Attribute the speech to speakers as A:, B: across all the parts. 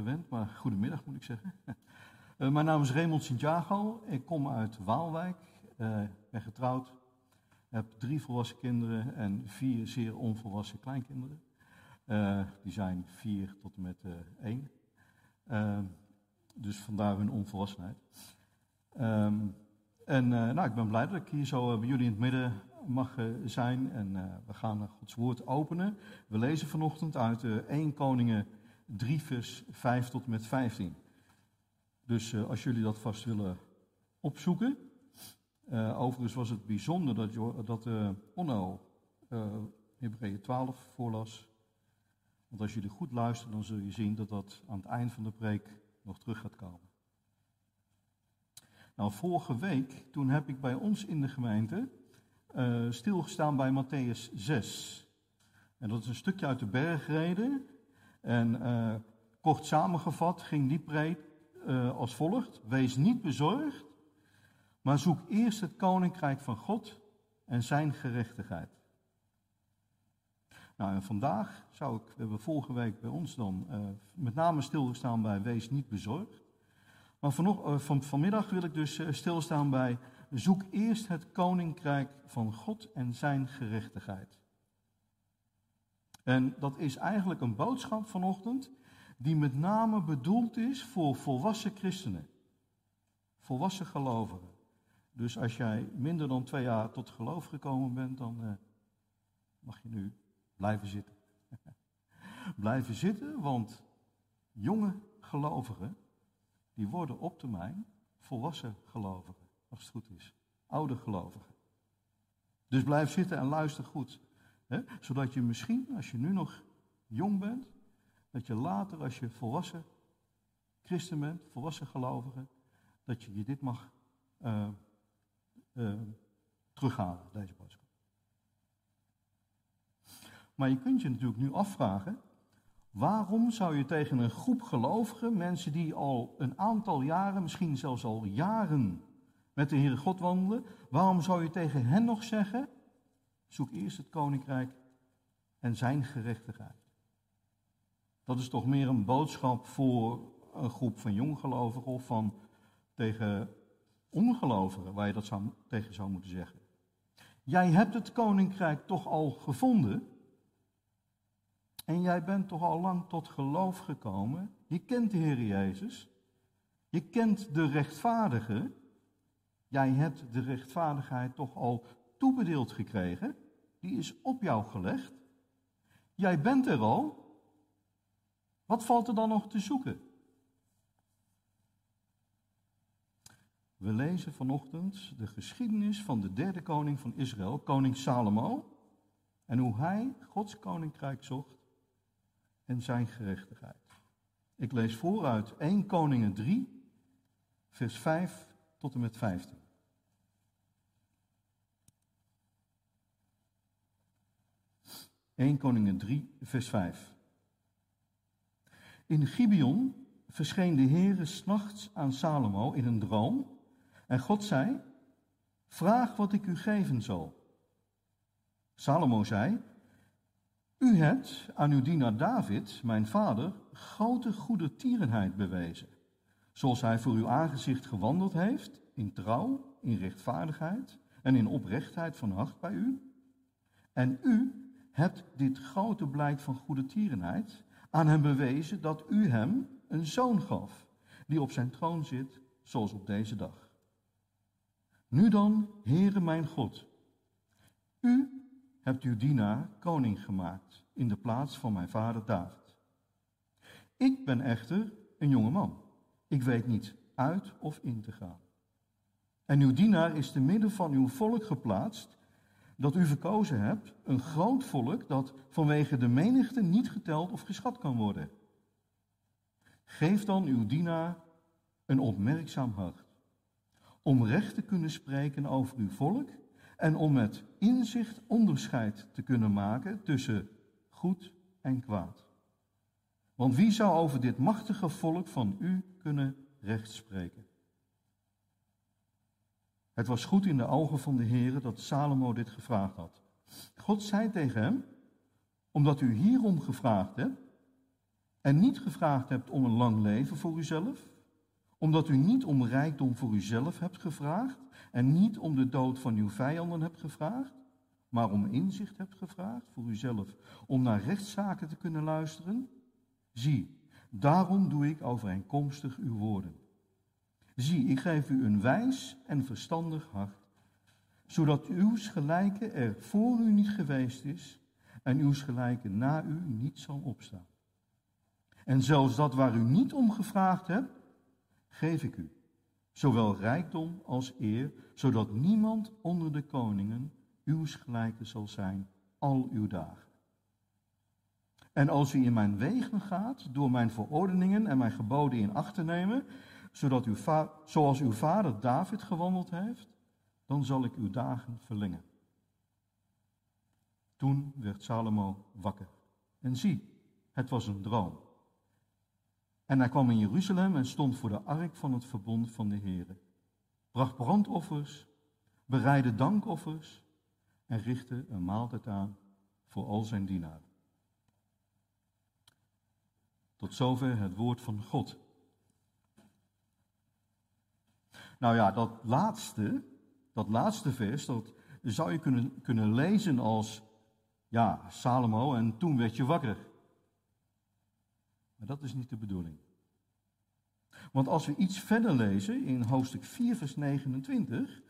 A: gewend, maar goedemiddag moet ik zeggen. Uh, mijn naam is Raymond Santiago. Ik kom uit Waalwijk. Uh, ben getrouwd. Heb drie volwassen kinderen en vier zeer onvolwassen kleinkinderen. Uh, die zijn vier tot en met één. dus vandaar hun onvolwassenheid. Um, en nou, ik ben blij dat ik hier zo bij jullie in het midden mag zijn. En we gaan Gods woord openen. We lezen vanochtend uit 1 Koningen 3 vers 5 tot met 15. Dus uh, als jullie dat vast willen opzoeken. Uh, overigens was het bijzonder dat, dat uh, Onno Hebreeën 12 voorlas. Want als jullie goed luisteren, dan zul je zien dat dat aan het eind van de preek nog terug gaat komen. Nou, vorige week, toen heb ik bij ons in de gemeente stilgestaan bij Matthäus 6. En dat is een stukje uit de bergreden. En uh, kort samengevat ging die preek uh, als volgt: Wees niet bezorgd, maar zoek eerst het koninkrijk van God en zijn gerechtigheid. Nou, en vandaag zou ik, we hebben vorige week bij ons dan uh, met name stilgestaan bij Wees niet bezorgd. Maar van, vanmiddag wil ik dus stilstaan bij Zoek eerst het koninkrijk van God en zijn gerechtigheid. En dat is eigenlijk een boodschap vanochtend die met name bedoeld is voor volwassen christenen. Volwassen gelovigen. Dus als jij minder dan twee jaar tot geloof gekomen bent, dan uh, mag je nu blijven zitten. blijven zitten, want jonge gelovigen, die worden op termijn volwassen gelovigen, als het goed is. Oude gelovigen. Dus blijf zitten en luister goed. Zodat je misschien, als je nu nog jong bent, dat je later, als je volwassen christen bent, volwassen gelovige, dat je je dit mag uh, terughalen, deze boodschap. Maar je kunt je natuurlijk nu afvragen, waarom zou je tegen een groep gelovigen, mensen die al een aantal jaren, misschien zelfs al jaren met de Heere God wandelen, waarom zou je tegen hen nog zeggen, Zoek eerst het koninkrijk en zijn gerechtigheid. Dat is toch meer een boodschap voor een groep van jonggelovigen of van tegen ongelovigen, waar je dat tegen zou moeten zeggen. Jij hebt het koninkrijk toch al gevonden. En jij bent toch al lang tot geloof gekomen. Je kent de Heer Jezus. Je kent de rechtvaardige. Jij hebt de rechtvaardigheid toch al toebedeeld gekregen, die is op jou gelegd. Jij bent er al. Wat valt er dan nog te zoeken? We lezen vanochtend de geschiedenis van de derde koning van Israël, koning Salomo, en hoe hij Gods koninkrijk zocht en zijn gerechtigheid. Ik lees vooruit 1 Koningen 3, vers 5 tot en met 15. 1 Koningen 3, vers 5. In Gibeon verscheen de Heere s'nachts aan Salomo in een droom. En God zei, vraag wat ik u geven zal. Salomo zei, u hebt aan uw dienaar David, mijn vader, grote goede tierenheid bewezen. Zoals hij voor uw aangezicht gewandeld heeft, in trouw, in rechtvaardigheid en in oprechtheid van hart bij u. En u hebt dit grote blijk van goede tierenheid aan hem bewezen dat u hem een zoon gaf, die op zijn troon zit, zoals op deze dag. Nu dan, Heere mijn God, u hebt uw dienaar koning gemaakt in de plaats van mijn vader David. Ik ben echter een jonge man. Ik weet niet uit of in te gaan. En uw dienaar is te midden van uw volk geplaatst dat u verkozen hebt, een groot volk dat vanwege de menigte niet geteld of geschat kan worden. Geef dan uw dienaar een opmerkzaam hart, om recht te kunnen spreken over uw volk en om met inzicht onderscheid te kunnen maken tussen goed en kwaad. Want wie zou over dit machtige volk van u kunnen recht spreken? Het was goed in de ogen van de Heer dat Salomo dit gevraagd had. God zei tegen hem, omdat u hierom gevraagd hebt, en niet gevraagd hebt om een lang leven voor uzelf, omdat u niet om rijkdom voor uzelf hebt gevraagd en niet om de dood van uw vijanden hebt gevraagd, maar om inzicht hebt gevraagd voor uzelf, om naar rechtszaken te kunnen luisteren? Zie, daarom doe ik overeenkomstig uw woorden. Zie, ik geef u een wijs en verstandig hart, zodat uw gelijke er voor u niet geweest is en uw gelijke na u niet zal opstaan. En zelfs dat waar u niet om gevraagd hebt, geef ik u. Zowel rijkdom als eer, zodat niemand onder de koningen uw gelijke zal zijn al uw dagen. En als u in mijn wegen gaat, door mijn verordeningen en mijn geboden in acht te nemen, zodat uw zoals uw vader David gewandeld heeft, dan zal ik uw dagen verlengen. Toen werd Salomo wakker. En zie, het was een droom. En hij kwam in Jeruzalem en stond voor de ark van het verbond van de Heer. Bracht brandoffers, bereidde dankoffers en richtte een maaltijd aan voor al zijn dienaren. Tot zover het woord van God. Nou ja, dat laatste, dat laatste vers, dat zou je kunnen, kunnen lezen als, ja, Salomo en toen werd je wakker. Maar dat is niet de bedoeling. Want als we iets verder lezen in hoofdstuk 4, vers 29,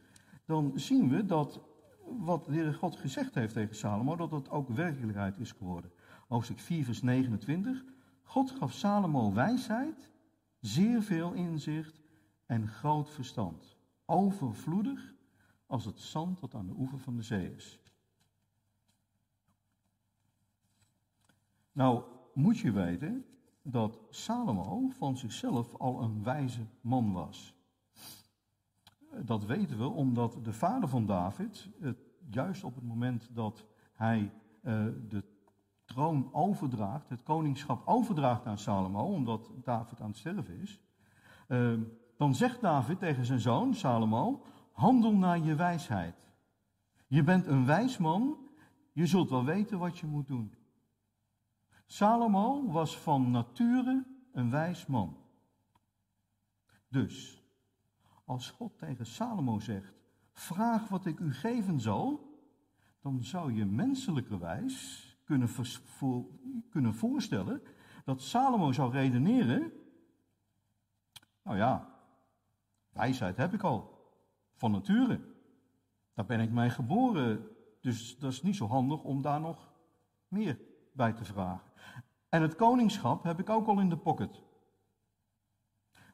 A: dan zien we dat wat de God gezegd heeft tegen Salomo, dat dat ook werkelijkheid is geworden. Hoofdstuk 4, vers 29. God gaf Salomo wijsheid, zeer veel inzicht en groot verstand. Overvloedig als het zand dat aan de oever van de zee is. Nou, moet je weten dat Salomo van zichzelf al een wijze man was. Dat weten we omdat de vader van David, juist op het moment dat hij uh, de troon overdraagt, het koningschap overdraagt aan Salomo, omdat David aan het sterven is, uh, dan zegt David tegen zijn zoon Salomo: handel naar je wijsheid. Je bent een wijs man, je zult wel weten wat je moet doen. Salomo was van nature een wijs man. Dus, als God tegen Salomo zegt: Vraag wat ik u geven zal, dan zou je menselijkerwijs kunnen, voor, kunnen voorstellen dat Salomo zou redeneren: Nou ja, wijsheid heb ik al, van nature. Daar ben ik mee geboren, dus dat is niet zo handig om daar nog meer bij te vragen. En het koningschap heb ik ook al in de pocket.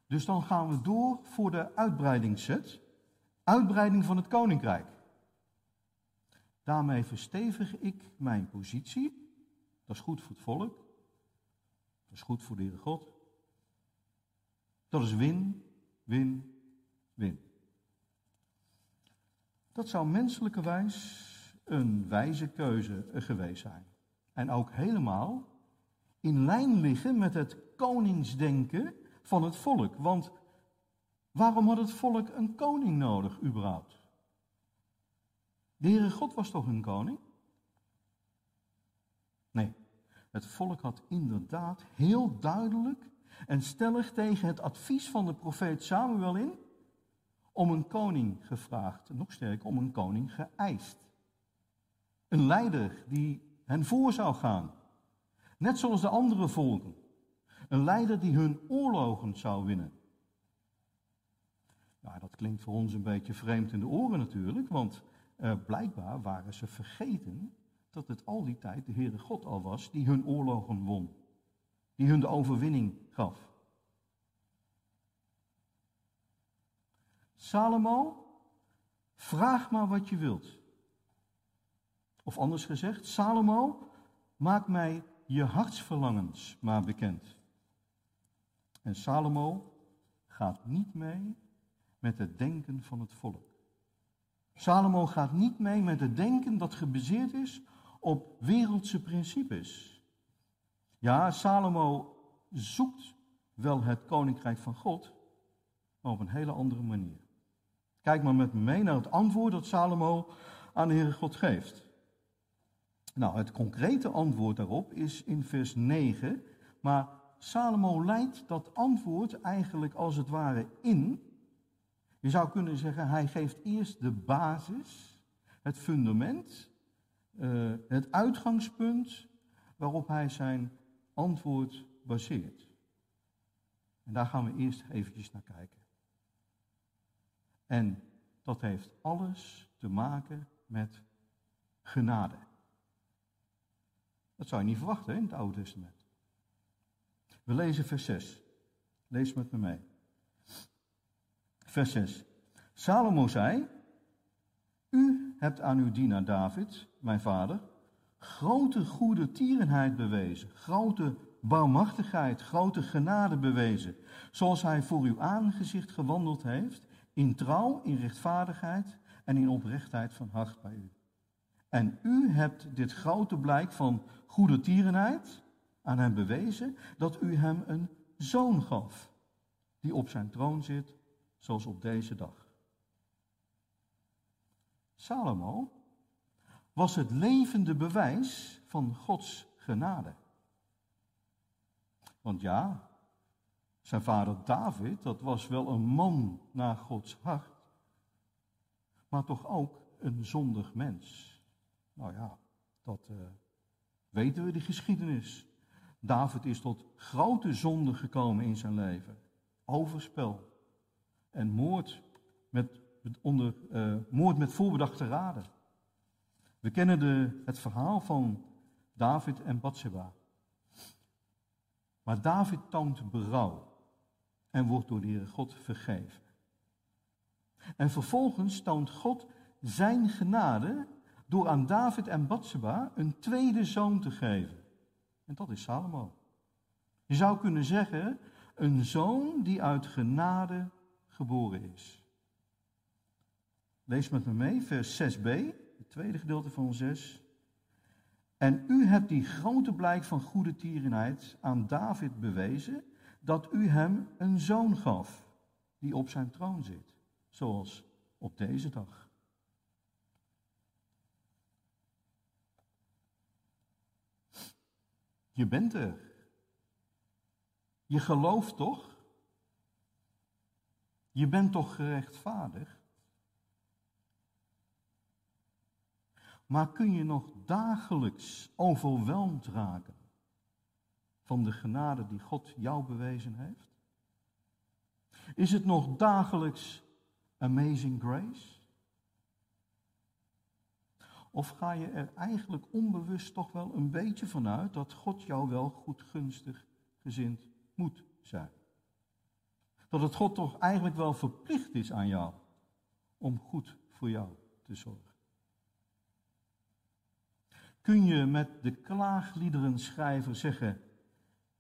A: Dus dan gaan we door voor de uitbreidingszet. Uitbreiding van het koninkrijk. Daarmee verstevig ik mijn positie. Dat is goed voor het volk. Dat is goed voor de Heere God. Dat is win, win, win. Dat zou menselijkerwijs een wijze keuze geweest zijn. En ook helemaal in lijn liggen met het koningsdenken van het volk. Want waarom had het volk een koning nodig überhaupt? De Heere God was toch hun koning? Nee, het volk had inderdaad heel duidelijk en stellig tegen het advies van de profeet Samuel in om een koning gevraagd, nog sterker, om een koning geëist. Een leider die hen voor zou gaan, net zoals de andere volken. Een leider die hun oorlogen zou winnen. Nou, dat klinkt voor ons een beetje vreemd in de oren natuurlijk, want uh, blijkbaar waren ze vergeten dat het al die tijd de Heere God al was die hun oorlogen won. Die hun de overwinning gaf. Salomo, vraag maar wat je wilt. Of anders gezegd, Salomo, maak mij je hartsverlangens maar bekend. En Salomo gaat niet mee met het denken van het volk. Salomo gaat niet mee met het denken dat gebaseerd is op wereldse principes. Ja, Salomo zoekt wel het koninkrijk van God, maar op een hele andere manier. Kijk maar met me mee naar het antwoord dat Salomo aan de Heere God geeft. Nou, het concrete antwoord daarop is in vers 9, maar Salomo leidt dat antwoord eigenlijk als het ware in. Je zou kunnen zeggen, hij geeft eerst de basis, het fundament, uh, het uitgangspunt waarop hij zijn antwoord baseert. En daar gaan we eerst eventjes naar kijken. En dat heeft alles te maken met genade. Dat zou je niet verwachten in het Oude Testament. We lezen vers 6. Lees met me mee. Vers 6. Salomo zei: U hebt aan uw dienaar David, mijn vader, grote goede tierenheid bewezen, grote barmhartigheid, grote genade bewezen, zoals hij voor uw aangezicht gewandeld heeft, in trouw, in rechtvaardigheid en in oprechtheid van hart bij u. En u hebt dit grote blijk van goede tierenheid aan hem bewezen, dat u hem een zoon gaf, die op zijn troon zit, zoals op deze dag. Salomo was het levende bewijs van Gods genade. Want ja, zijn vader David, dat was wel een man naar Gods hart, maar toch ook een zondig mens. Nou ja, dat uh, weten we, de geschiedenis. David is tot grote zonde gekomen in zijn leven. Overspel en moord met, onder, uh, moord met voorbedachte raden. We kennen de, het verhaal van David en Bathsheba. Maar David toont berouw en wordt door de Heere God vergeven. En vervolgens toont God zijn genade door aan David en Bathsheba een tweede zoon te geven. En dat is Salomo. Je zou kunnen zeggen, een zoon die uit genade geboren is. Lees met me mee, vers 6b, het tweede gedeelte van 6. En u hebt die grote blijk van goede tierenheid aan David bewezen, dat u hem een zoon gaf, die op zijn troon zit, zoals op deze dag. Je bent er. Je gelooft toch? Je bent toch gerechtvaardigd? Maar kun je nog dagelijks overweldigd raken van de genade die God jou bewezen heeft? Is het nog dagelijks amazing grace? Of ga je er eigenlijk onbewust toch wel een beetje vanuit dat God jou wel goed gunstig gezind moet zijn? Dat het God toch eigenlijk wel verplicht is aan jou om goed voor jou te zorgen? Kun je met de klaagliederen schrijver zeggen,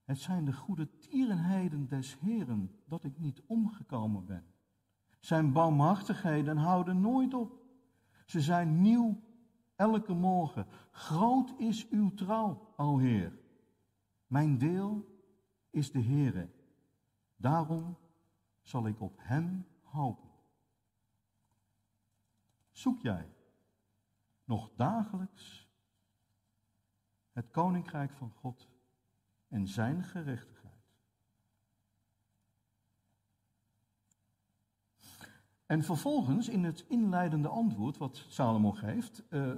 A: het zijn de goede tierenheden des Heren dat ik niet omgekomen ben. Zijn barmhartigheden houden nooit op. Ze zijn nieuw elke morgen. Groot is uw trouw, o Heer. Mijn deel is de Heere. Daarom zal ik op Hem hopen. Zoek jij nog dagelijks het koninkrijk van God en Zijn gerechtigheid? En vervolgens, in het inleidende antwoord wat Salomo geeft, uh,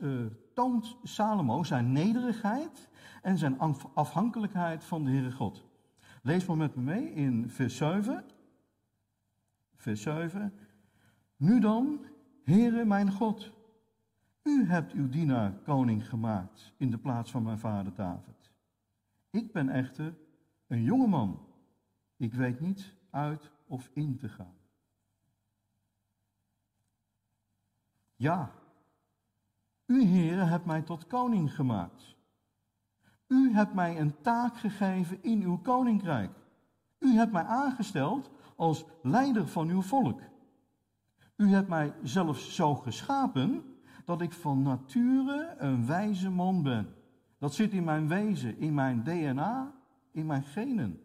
A: uh, toont Salomo zijn nederigheid en zijn afhankelijkheid van de Heere God. Lees maar met me mee in vers 7. Vers 7. Nu dan, Heere mijn God, u hebt uw dienaar koning gemaakt in de plaats van mijn vader David. Ik ben echter een jonge man. Ik weet niet uit of in te gaan. Ja, u, Heere, hebt mij tot koning gemaakt. U hebt mij een taak gegeven in uw koninkrijk. U hebt mij aangesteld als leider van uw volk. U hebt mij zelfs zo geschapen dat ik van nature een wijze man ben. Dat zit in mijn wezen, in mijn DNA, in mijn genen.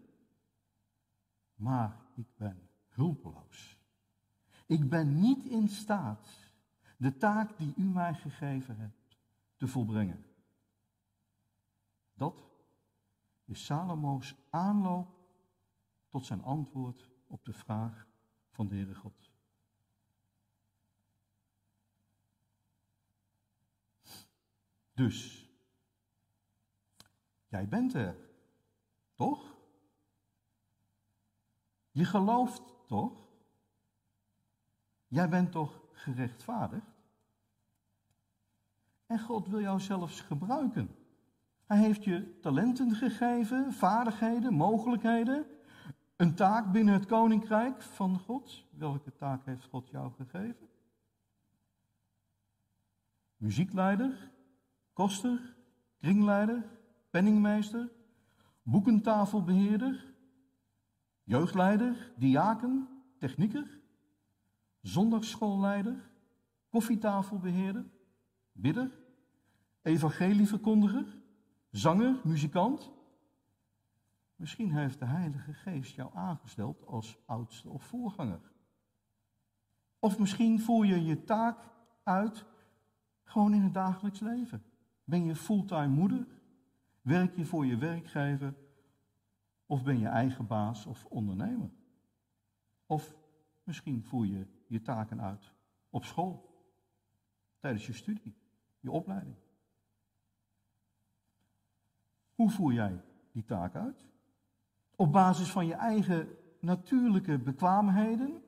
A: Maar ik ben hulpeloos. Ik ben niet in staat de taak die u mij gegeven hebt te volbrengen. Dat is Salomo's aanloop tot zijn antwoord op de vraag van de Heere God. Dus, jij bent er, toch? Je gelooft toch? Jij bent toch gerechtvaardigd? En God wil jou zelfs gebruiken. Hij heeft je talenten gegeven, vaardigheden, mogelijkheden. Een taak binnen het koninkrijk van God. Welke taak heeft God jou gegeven? Muziekleider, koster, kringleider, penningmeester, boekentafelbeheerder, jeugdleider, diaken, technieker, zondagsschoolleider, koffietafelbeheerder, bidder, evangelieverkondiger, zanger, muzikant. Misschien heeft de Heilige Geest jou aangesteld als oudste of voorganger. Of misschien voer je je taak uit gewoon in het dagelijks leven. Ben je fulltime moeder? Werk je voor je werkgever? Of ben je eigen baas of ondernemer? Of misschien voer je je taken uit op school, tijdens je studie, je opleiding. Hoe voer jij die taak uit? Op basis van je eigen natuurlijke bekwaamheden?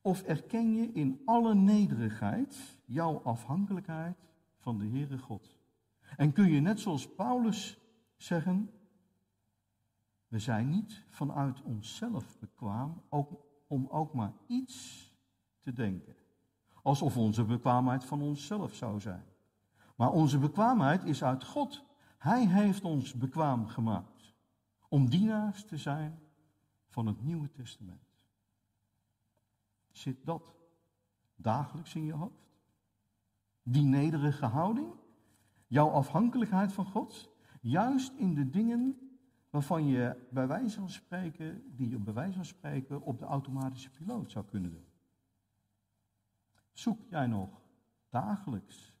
A: Of erken je in alle nederigheid jouw afhankelijkheid van de Heere God? En kun je net zoals Paulus zeggen, we zijn niet vanuit onszelf bekwaam ook, om ook maar iets te denken. Alsof onze bekwaamheid van onszelf zou zijn. Maar onze bekwaamheid is uit God. Hij heeft ons bekwaam gemaakt om dienaars te zijn van het Nieuwe Testament. Zit dat dagelijks in je hoofd? Die nederige houding? Jouw afhankelijkheid van God? Juist in de dingen waarvan je bij wijze van spreken, die je bij wijze van spreken op de automatische piloot zou kunnen doen. Zoek jij nog dagelijks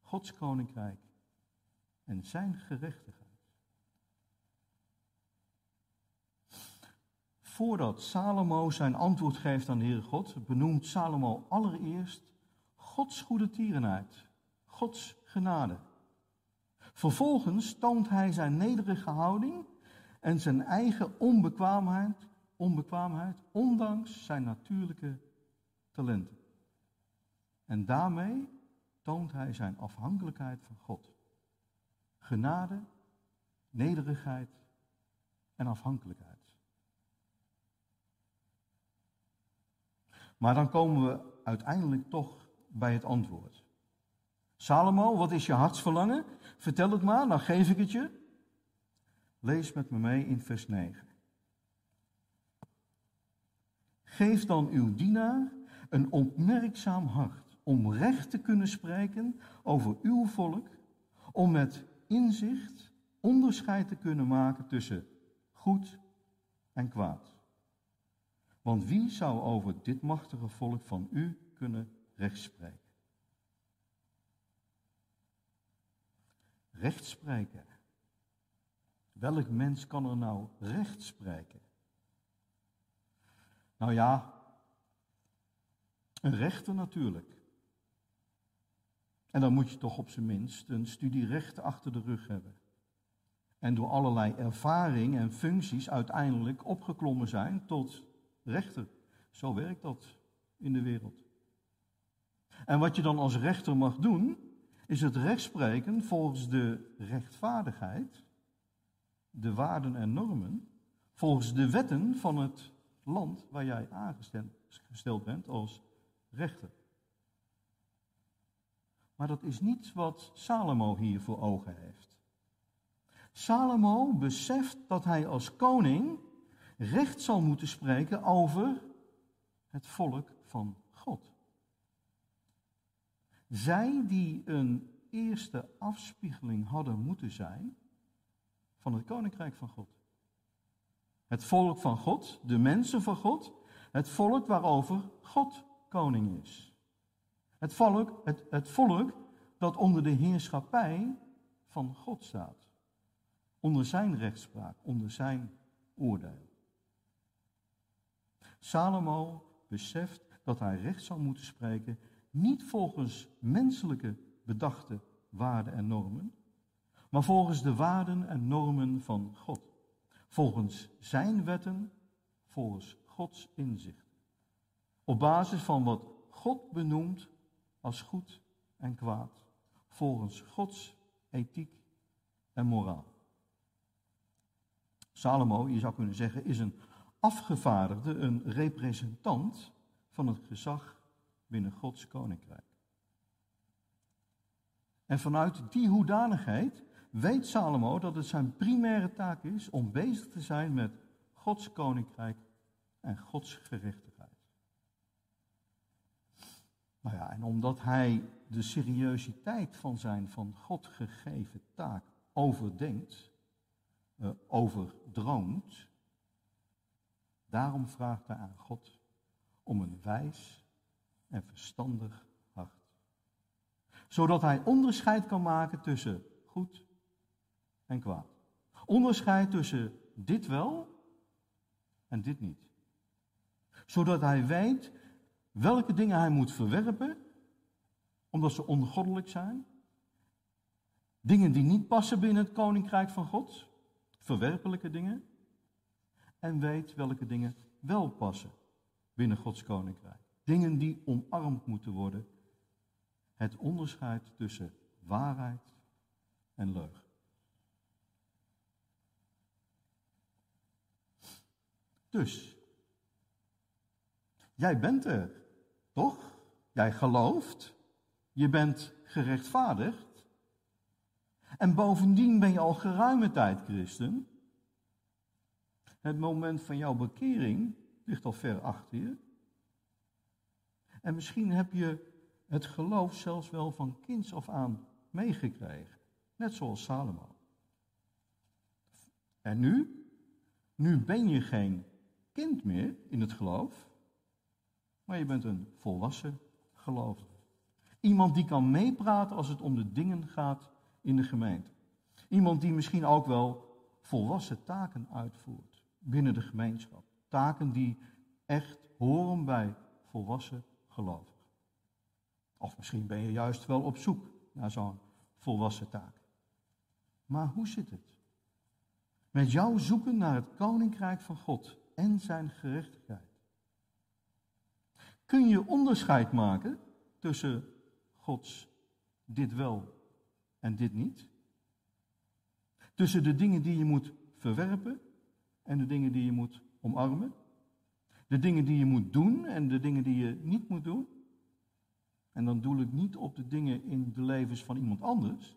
A: Gods koninkrijk en zijn gerechtigheid? Voordat Salomo zijn antwoord geeft aan de Heere God, benoemt Salomo allereerst Gods goede tierenheid, Gods genade. Vervolgens toont hij zijn nederige houding en zijn eigen onbekwaamheid, onbekwaamheid ondanks zijn natuurlijke talenten. En daarmee toont hij zijn afhankelijkheid van God. Genade, nederigheid en afhankelijkheid. Maar dan komen we uiteindelijk toch bij het antwoord. Salomo, wat is je hartsverlangen? Vertel het maar, dan geef ik het je. Lees met me mee in vers 9. Geef dan uw dienaar een opmerkzaam hart om recht te kunnen spreken over uw volk, om met inzicht onderscheid te kunnen maken tussen goed en kwaad. Want wie zou over dit machtige volk van u kunnen rechtspreken? Rechtspreken. Welk mens kan er nou recht spreken? Nou ja, een rechter natuurlijk. En dan moet je toch op zijn minst een studie rechten achter de rug hebben. En door allerlei ervaring en functies uiteindelijk opgeklommen zijn tot rechter. Zo werkt dat in de wereld. En wat je dan als rechter mag doen, is het rechtspreken volgens de rechtvaardigheid, de waarden en normen, volgens de wetten van het land waar jij aangesteld bent als rechter. Maar dat is niet wat Salomo hier voor ogen heeft. Salomo beseft dat hij als koning recht zal moeten spreken over het volk van. Zij die een eerste afspiegeling hadden moeten zijn van het koninkrijk van God. Het volk van God, de mensen van God, het volk waarover God koning is. Het volk, het, het volk dat onder de heerschappij van God staat. Onder zijn rechtspraak, onder zijn oordeel. Salomo beseft dat hij recht zal moeten spreken, niet volgens menselijke bedachte waarden en normen, maar volgens de waarden en normen van God. Volgens zijn wetten, volgens Gods inzicht. Op basis van wat God benoemt als goed en kwaad. Volgens Gods ethiek en moraal. Salomo, je zou kunnen zeggen, is een afgevaardigde, een representant van het gezag binnen Gods koninkrijk. En vanuit die hoedanigheid weet Salomo dat het zijn primaire taak is om bezig te zijn met Gods koninkrijk en Gods gerechtigheid. Nou ja, en omdat hij de seriositeit van zijn van God gegeven taak overdenkt, uh, overdroomt, daarom vraagt hij aan God om een wijs en verstandig hart. Zodat hij onderscheid kan maken tussen goed en kwaad. Onderscheid tussen dit wel en dit niet. Zodat hij weet welke dingen hij moet verwerpen, omdat ze ongoddelijk zijn. Dingen die niet passen binnen het koninkrijk van God, verwerpelijke dingen. En weet welke dingen wel passen binnen Gods koninkrijk. Dingen die omarmd moeten worden. Het onderscheid tussen waarheid en leugen. Dus, jij bent er, toch? Jij gelooft, je bent gerechtvaardigd. En bovendien ben je al geruime tijd christen. Het moment van jouw bekering ligt al ver achter je. En misschien heb je het geloof zelfs wel van kinds af aan meegekregen. Net zoals Salomo. En nu? Nu ben je geen kind meer in het geloof, maar je bent een volwassen gelovige. Iemand die kan meepraten als het om de dingen gaat in de gemeente. Iemand die misschien ook wel volwassen taken uitvoert binnen de gemeenschap. Taken die echt horen bij volwassen Of misschien ben je juist wel op zoek naar zo'n volwassen taak. Maar hoe zit het? Met jouw zoeken naar het koninkrijk van God en zijn gerechtigheid. Kun je onderscheid maken tussen Gods dit wel en dit niet? Tussen de dingen die je moet verwerpen en de dingen die je moet omarmen? De dingen die je moet doen en de dingen die je niet moet doen? En dan doe ik niet op de dingen in de levens van iemand anders,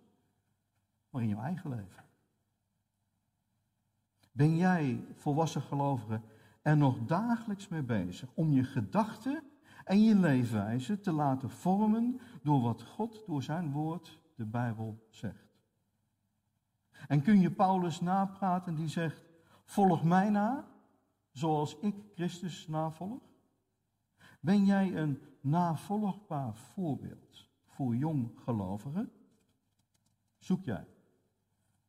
A: maar in jouw eigen leven. Ben jij, volwassen gelovige, er nog dagelijks mee bezig om je gedachten en je leefwijze te laten vormen door wat God door zijn woord, de Bijbel, zegt? En kun je Paulus napraten die zegt, volg mij na, zoals ik Christus navolg? Ben jij een navolgbaar voorbeeld voor jong gelovigen? Zoek jij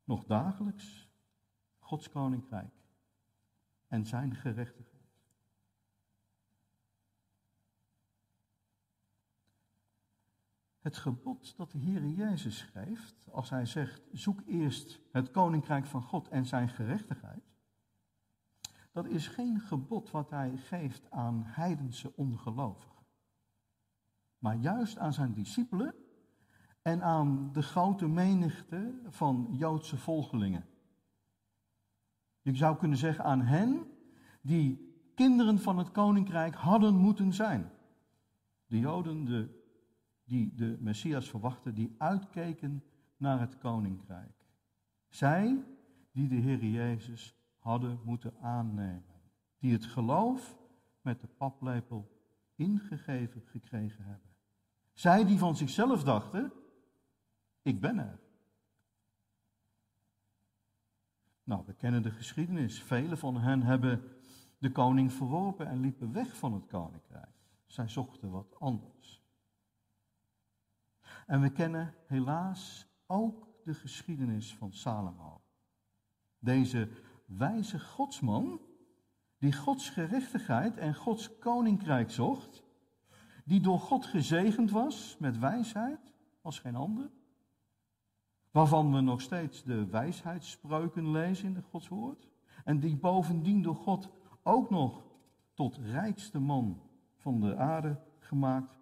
A: nog dagelijks Gods koninkrijk en zijn gerechtigheid. Het gebod dat de Heer Jezus geeft, als hij zegt, zoek eerst het koninkrijk van God en zijn gerechtigheid, dat is geen gebod wat hij geeft aan heidense ongelovigen, maar juist aan zijn discipelen en aan de grote menigte van Joodse volgelingen. Je zou kunnen zeggen aan hen die kinderen van het koninkrijk hadden moeten zijn. De Joden de, die de Messias verwachten, die uitkeken naar het koninkrijk. Zij die de Heer Jezus hadden moeten aannemen. Die het geloof met de paplepel ingegeven gekregen hebben. Zij die van zichzelf dachten, ik ben er. Nou, we kennen de geschiedenis. Vele van hen hebben de koning verworpen en liepen weg van het koninkrijk. Zij zochten wat anders. En we kennen helaas ook de geschiedenis van Salomo. Deze wijze godsman, die Gods gerechtigheid en Gods koninkrijk zocht, die door God gezegend was met wijsheid als geen ander, waarvan we nog steeds de wijsheidsspreuken lezen in de Gods woord, en die bovendien door God ook nog tot rijkste man van de aarde gemaakt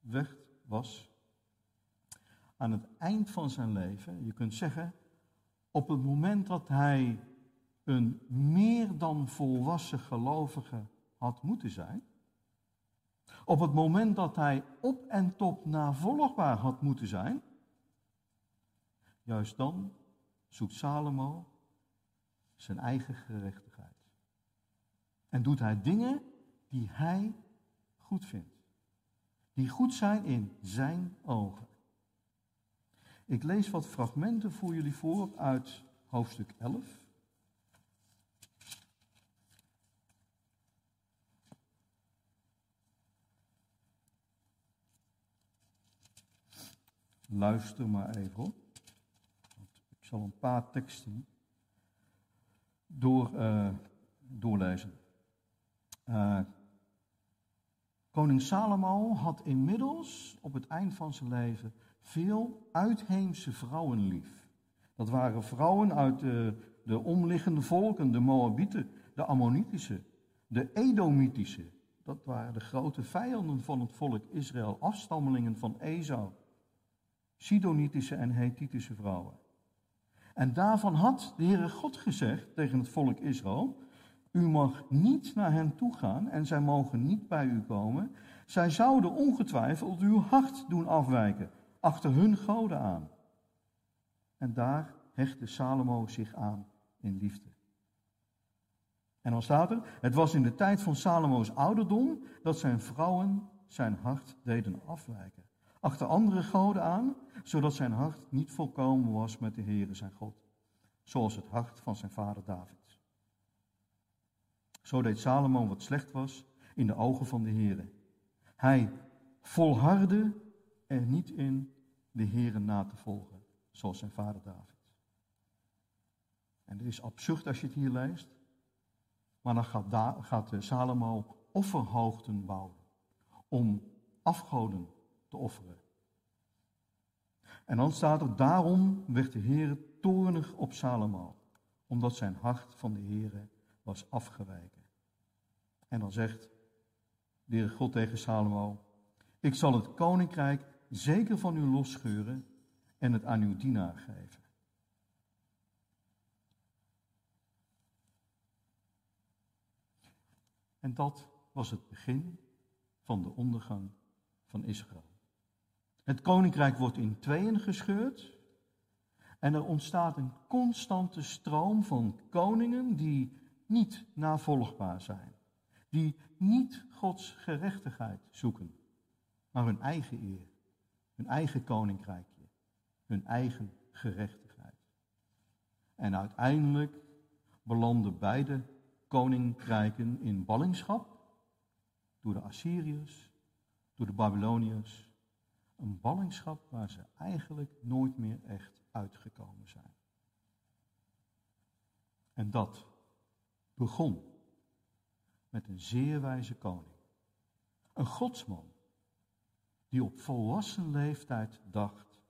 A: werd, was. Aan het eind van zijn leven, je kunt zeggen, op het moment dat hij een meer dan volwassen gelovige had moeten zijn, op het moment dat hij op en top navolgbaar had moeten zijn, juist dan zoekt Salomo zijn eigen gerechtigheid. En doet hij dingen die hij goed vindt. Die goed zijn in zijn ogen. Ik lees wat fragmenten voor jullie voor uit hoofdstuk 11. Luister maar even hoor. Ik zal een paar teksten door, uh, doorlezen. Uh, koning Salomo had inmiddels op het eind van zijn leven veel uitheemse vrouwen lief. Dat waren vrouwen uit de, de omliggende volken, de Moabieten, de Ammonitische, de Edomitische. Dat waren de grote vijanden van het volk Israël, afstammelingen van Esau. Sidonitische en Hethitische vrouwen. En daarvan had de Heere God gezegd tegen het volk Israël: U mag niet naar hen toe gaan en zij mogen niet bij u komen. Zij zouden ongetwijfeld uw hart doen afwijken, achter hun goden aan. En daar hechtte Salomo zich aan in liefde. En dan staat er: Het was in de tijd van Salomo's ouderdom dat zijn vrouwen zijn hart deden afwijken. Achter andere goden aan, zodat zijn hart niet volkomen was met de Heere zijn God, zoals het hart van zijn vader David. Zo deed Salomo wat slecht was in de ogen van de Heere. Hij volhardde er niet in de Heere na te volgen, zoals zijn vader David. En dit is absurd als je het hier leest, maar dan gaat, gaat Salomo offerhoogten bouwen om afgoden te offeren. En dan staat er, daarom werd de Heer toornig op Salomo, omdat zijn hart van de Heer was afgeweken. En dan zegt de Heer God tegen Salomo, ik zal het koninkrijk zeker van u losscheuren en het aan uw dienaar geven. En dat was het begin van de ondergang van Israël. Het koninkrijk wordt in tweeën gescheurd. En er ontstaat een constante stroom van koningen die niet navolgbaar zijn. Die niet Gods gerechtigheid zoeken, maar hun eigen eer, hun eigen koninkrijkje, hun eigen gerechtigheid. En uiteindelijk belanden beide koninkrijken in ballingschap door de Assyriërs, door de Babyloniërs een ballingschap waar ze eigenlijk nooit meer echt uitgekomen zijn. En dat begon met een zeer wijze koning. Een godsman die op volwassen leeftijd dacht,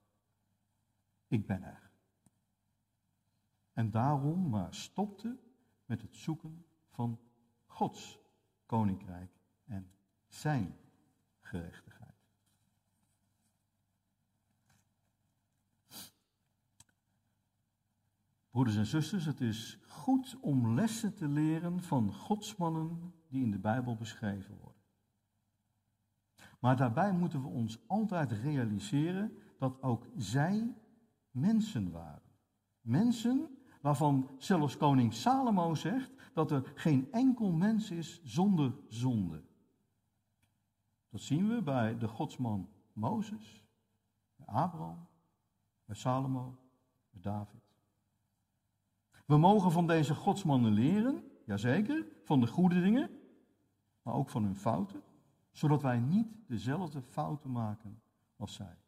A: ik ben er. En daarom maar stopte met het zoeken van Gods koninkrijk en zijn gerechtigheid. Broeders en zusters, het is goed om lessen te leren van godsmannen die in de Bijbel beschreven worden. Maar daarbij moeten we ons altijd realiseren dat ook zij mensen waren. Mensen waarvan zelfs koning Salomo zegt dat er geen enkel mens is zonder zonde. Dat zien we bij de godsman Mozes, bij Abraham, bij Salomo, bij David. We mogen van deze godsmannen leren, jazeker, van de goede dingen, maar ook van hun fouten, zodat wij niet dezelfde fouten maken als zij.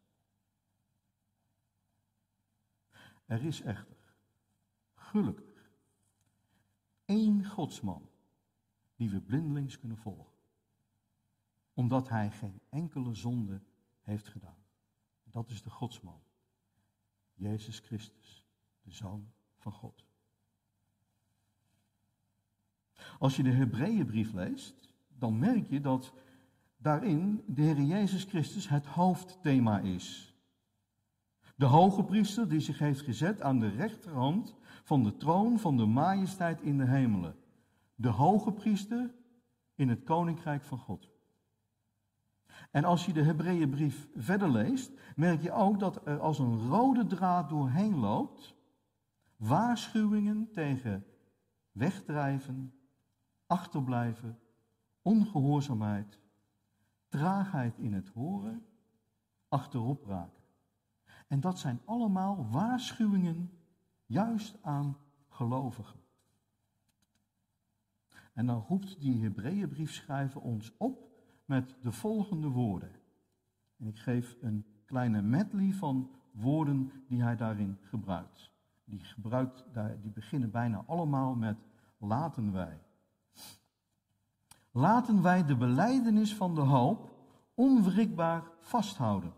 A: Er is echter gelukkig. Eén godsman die we blindelings kunnen volgen. Omdat hij geen enkele zonde heeft gedaan. Dat is de godsman. Jezus Christus, de Zoon van God. Als je de Hebreeënbrief leest, dan merk je dat daarin de Heer Jezus Christus het hoofdthema is. De hoge priester die zich heeft gezet aan de rechterhand van de troon van de majesteit in de hemelen. De hoge priester in het koninkrijk van God. En als je de Hebreeënbrief verder leest, merk je ook dat er als een rode draad doorheen loopt waarschuwingen tegen wegdrijven, achterblijven, ongehoorzaamheid, traagheid in het horen, achterop raken. En dat zijn allemaal waarschuwingen juist aan gelovigen. En dan roept die Hebreeënbriefschrijver ons op met de volgende woorden. En ik geef een kleine medley van woorden die hij daarin gebruikt. Die, gebruikt, die beginnen bijna allemaal met laten wij. Laten wij de beleidenis van de hoop onwrikbaar vasthouden.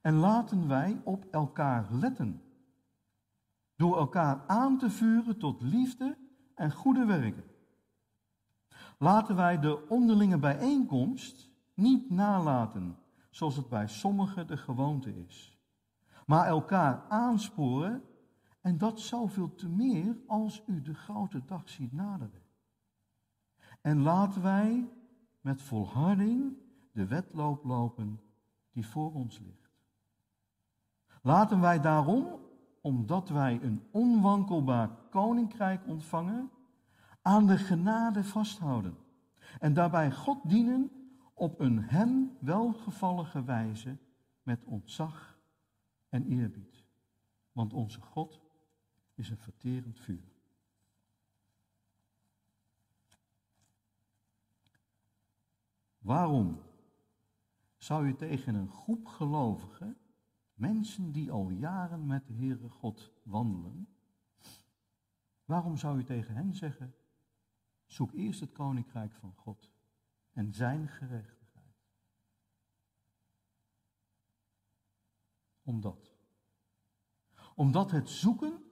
A: En laten wij op elkaar letten. Door elkaar aan te vuren tot liefde en goede werken. Laten wij de onderlinge bijeenkomst niet nalaten, zoals het bij sommigen de gewoonte is. Maar elkaar aansporen, en dat zoveel te meer als u de grote dag ziet naderen. En laten wij met volharding de wedloop lopen die voor ons ligt. Laten wij daarom, omdat wij een onwankelbaar koninkrijk ontvangen, aan de genade vasthouden. En daarbij God dienen op een hem welgevallige wijze met ontzag en eerbied. Want onze God is een verterend vuur. Waarom zou je tegen een groep gelovigen, mensen die al jaren met de Heere God wandelen, waarom zou je tegen hen zeggen, Zoek eerst het koninkrijk van God en zijn gerechtigheid. Omdat. Omdat het zoeken,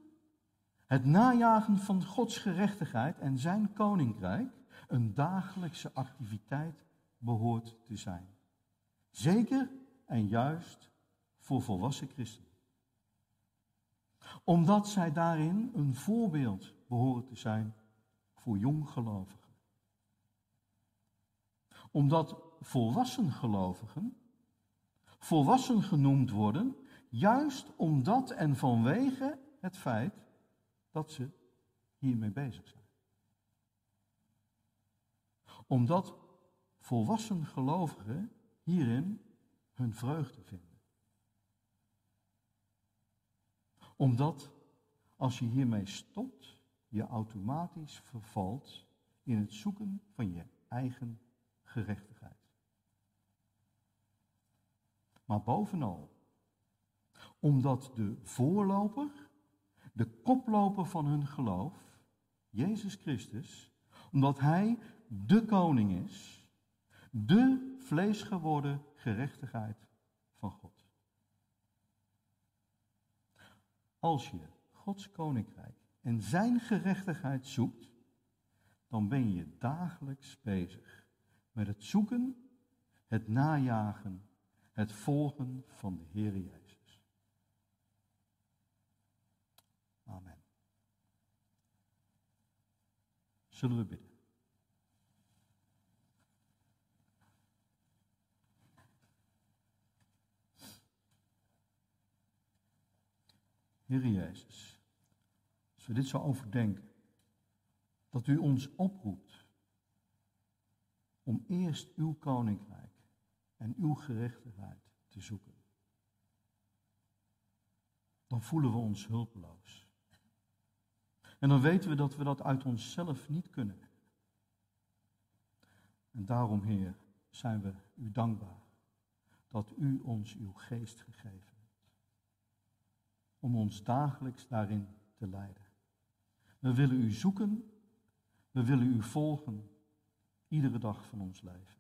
A: het najagen van Gods gerechtigheid en zijn koninkrijk een dagelijkse activiteit behoort te zijn. Zeker en juist voor volwassen christenen. Omdat zij daarin een voorbeeld behoren te zijn voor jonggelovigen. Omdat volwassen gelovigen volwassen genoemd worden, juist omdat en vanwege het feit dat ze hiermee bezig zijn. Omdat volwassen gelovigen hierin hun vreugde vinden. Omdat als je hiermee stopt, je automatisch vervalt in het zoeken van je eigen gerechtigheid. Maar bovenal, omdat de voorloper, de koploper van hun geloof, Jezus Christus, omdat Hij de koning is, de vleesgeworden gerechtigheid van God. Als je Gods koninkrijk en zijn gerechtigheid zoekt, dan ben je dagelijks bezig met het zoeken, het najagen, het volgen van de Heer Jezus. Zullen we bidden? Heer Jezus we dit zo overdenken, dat u ons oproept om eerst uw koninkrijk en uw gerechtigheid te zoeken. Dan voelen we ons hulpeloos. En dan weten we dat we dat uit onszelf niet kunnen. En daarom, Heer, zijn we u dankbaar dat u ons uw geest gegeven hebt. Om ons dagelijks daarin te leiden. We willen u zoeken, we willen u volgen, iedere dag van ons leven.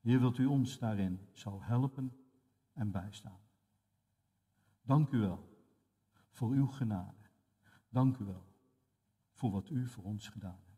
A: Heer, wilt u ons daarin zo helpen en bijstaan. Dank u wel voor uw genade. Dank u wel voor wat u voor ons gedaan hebt.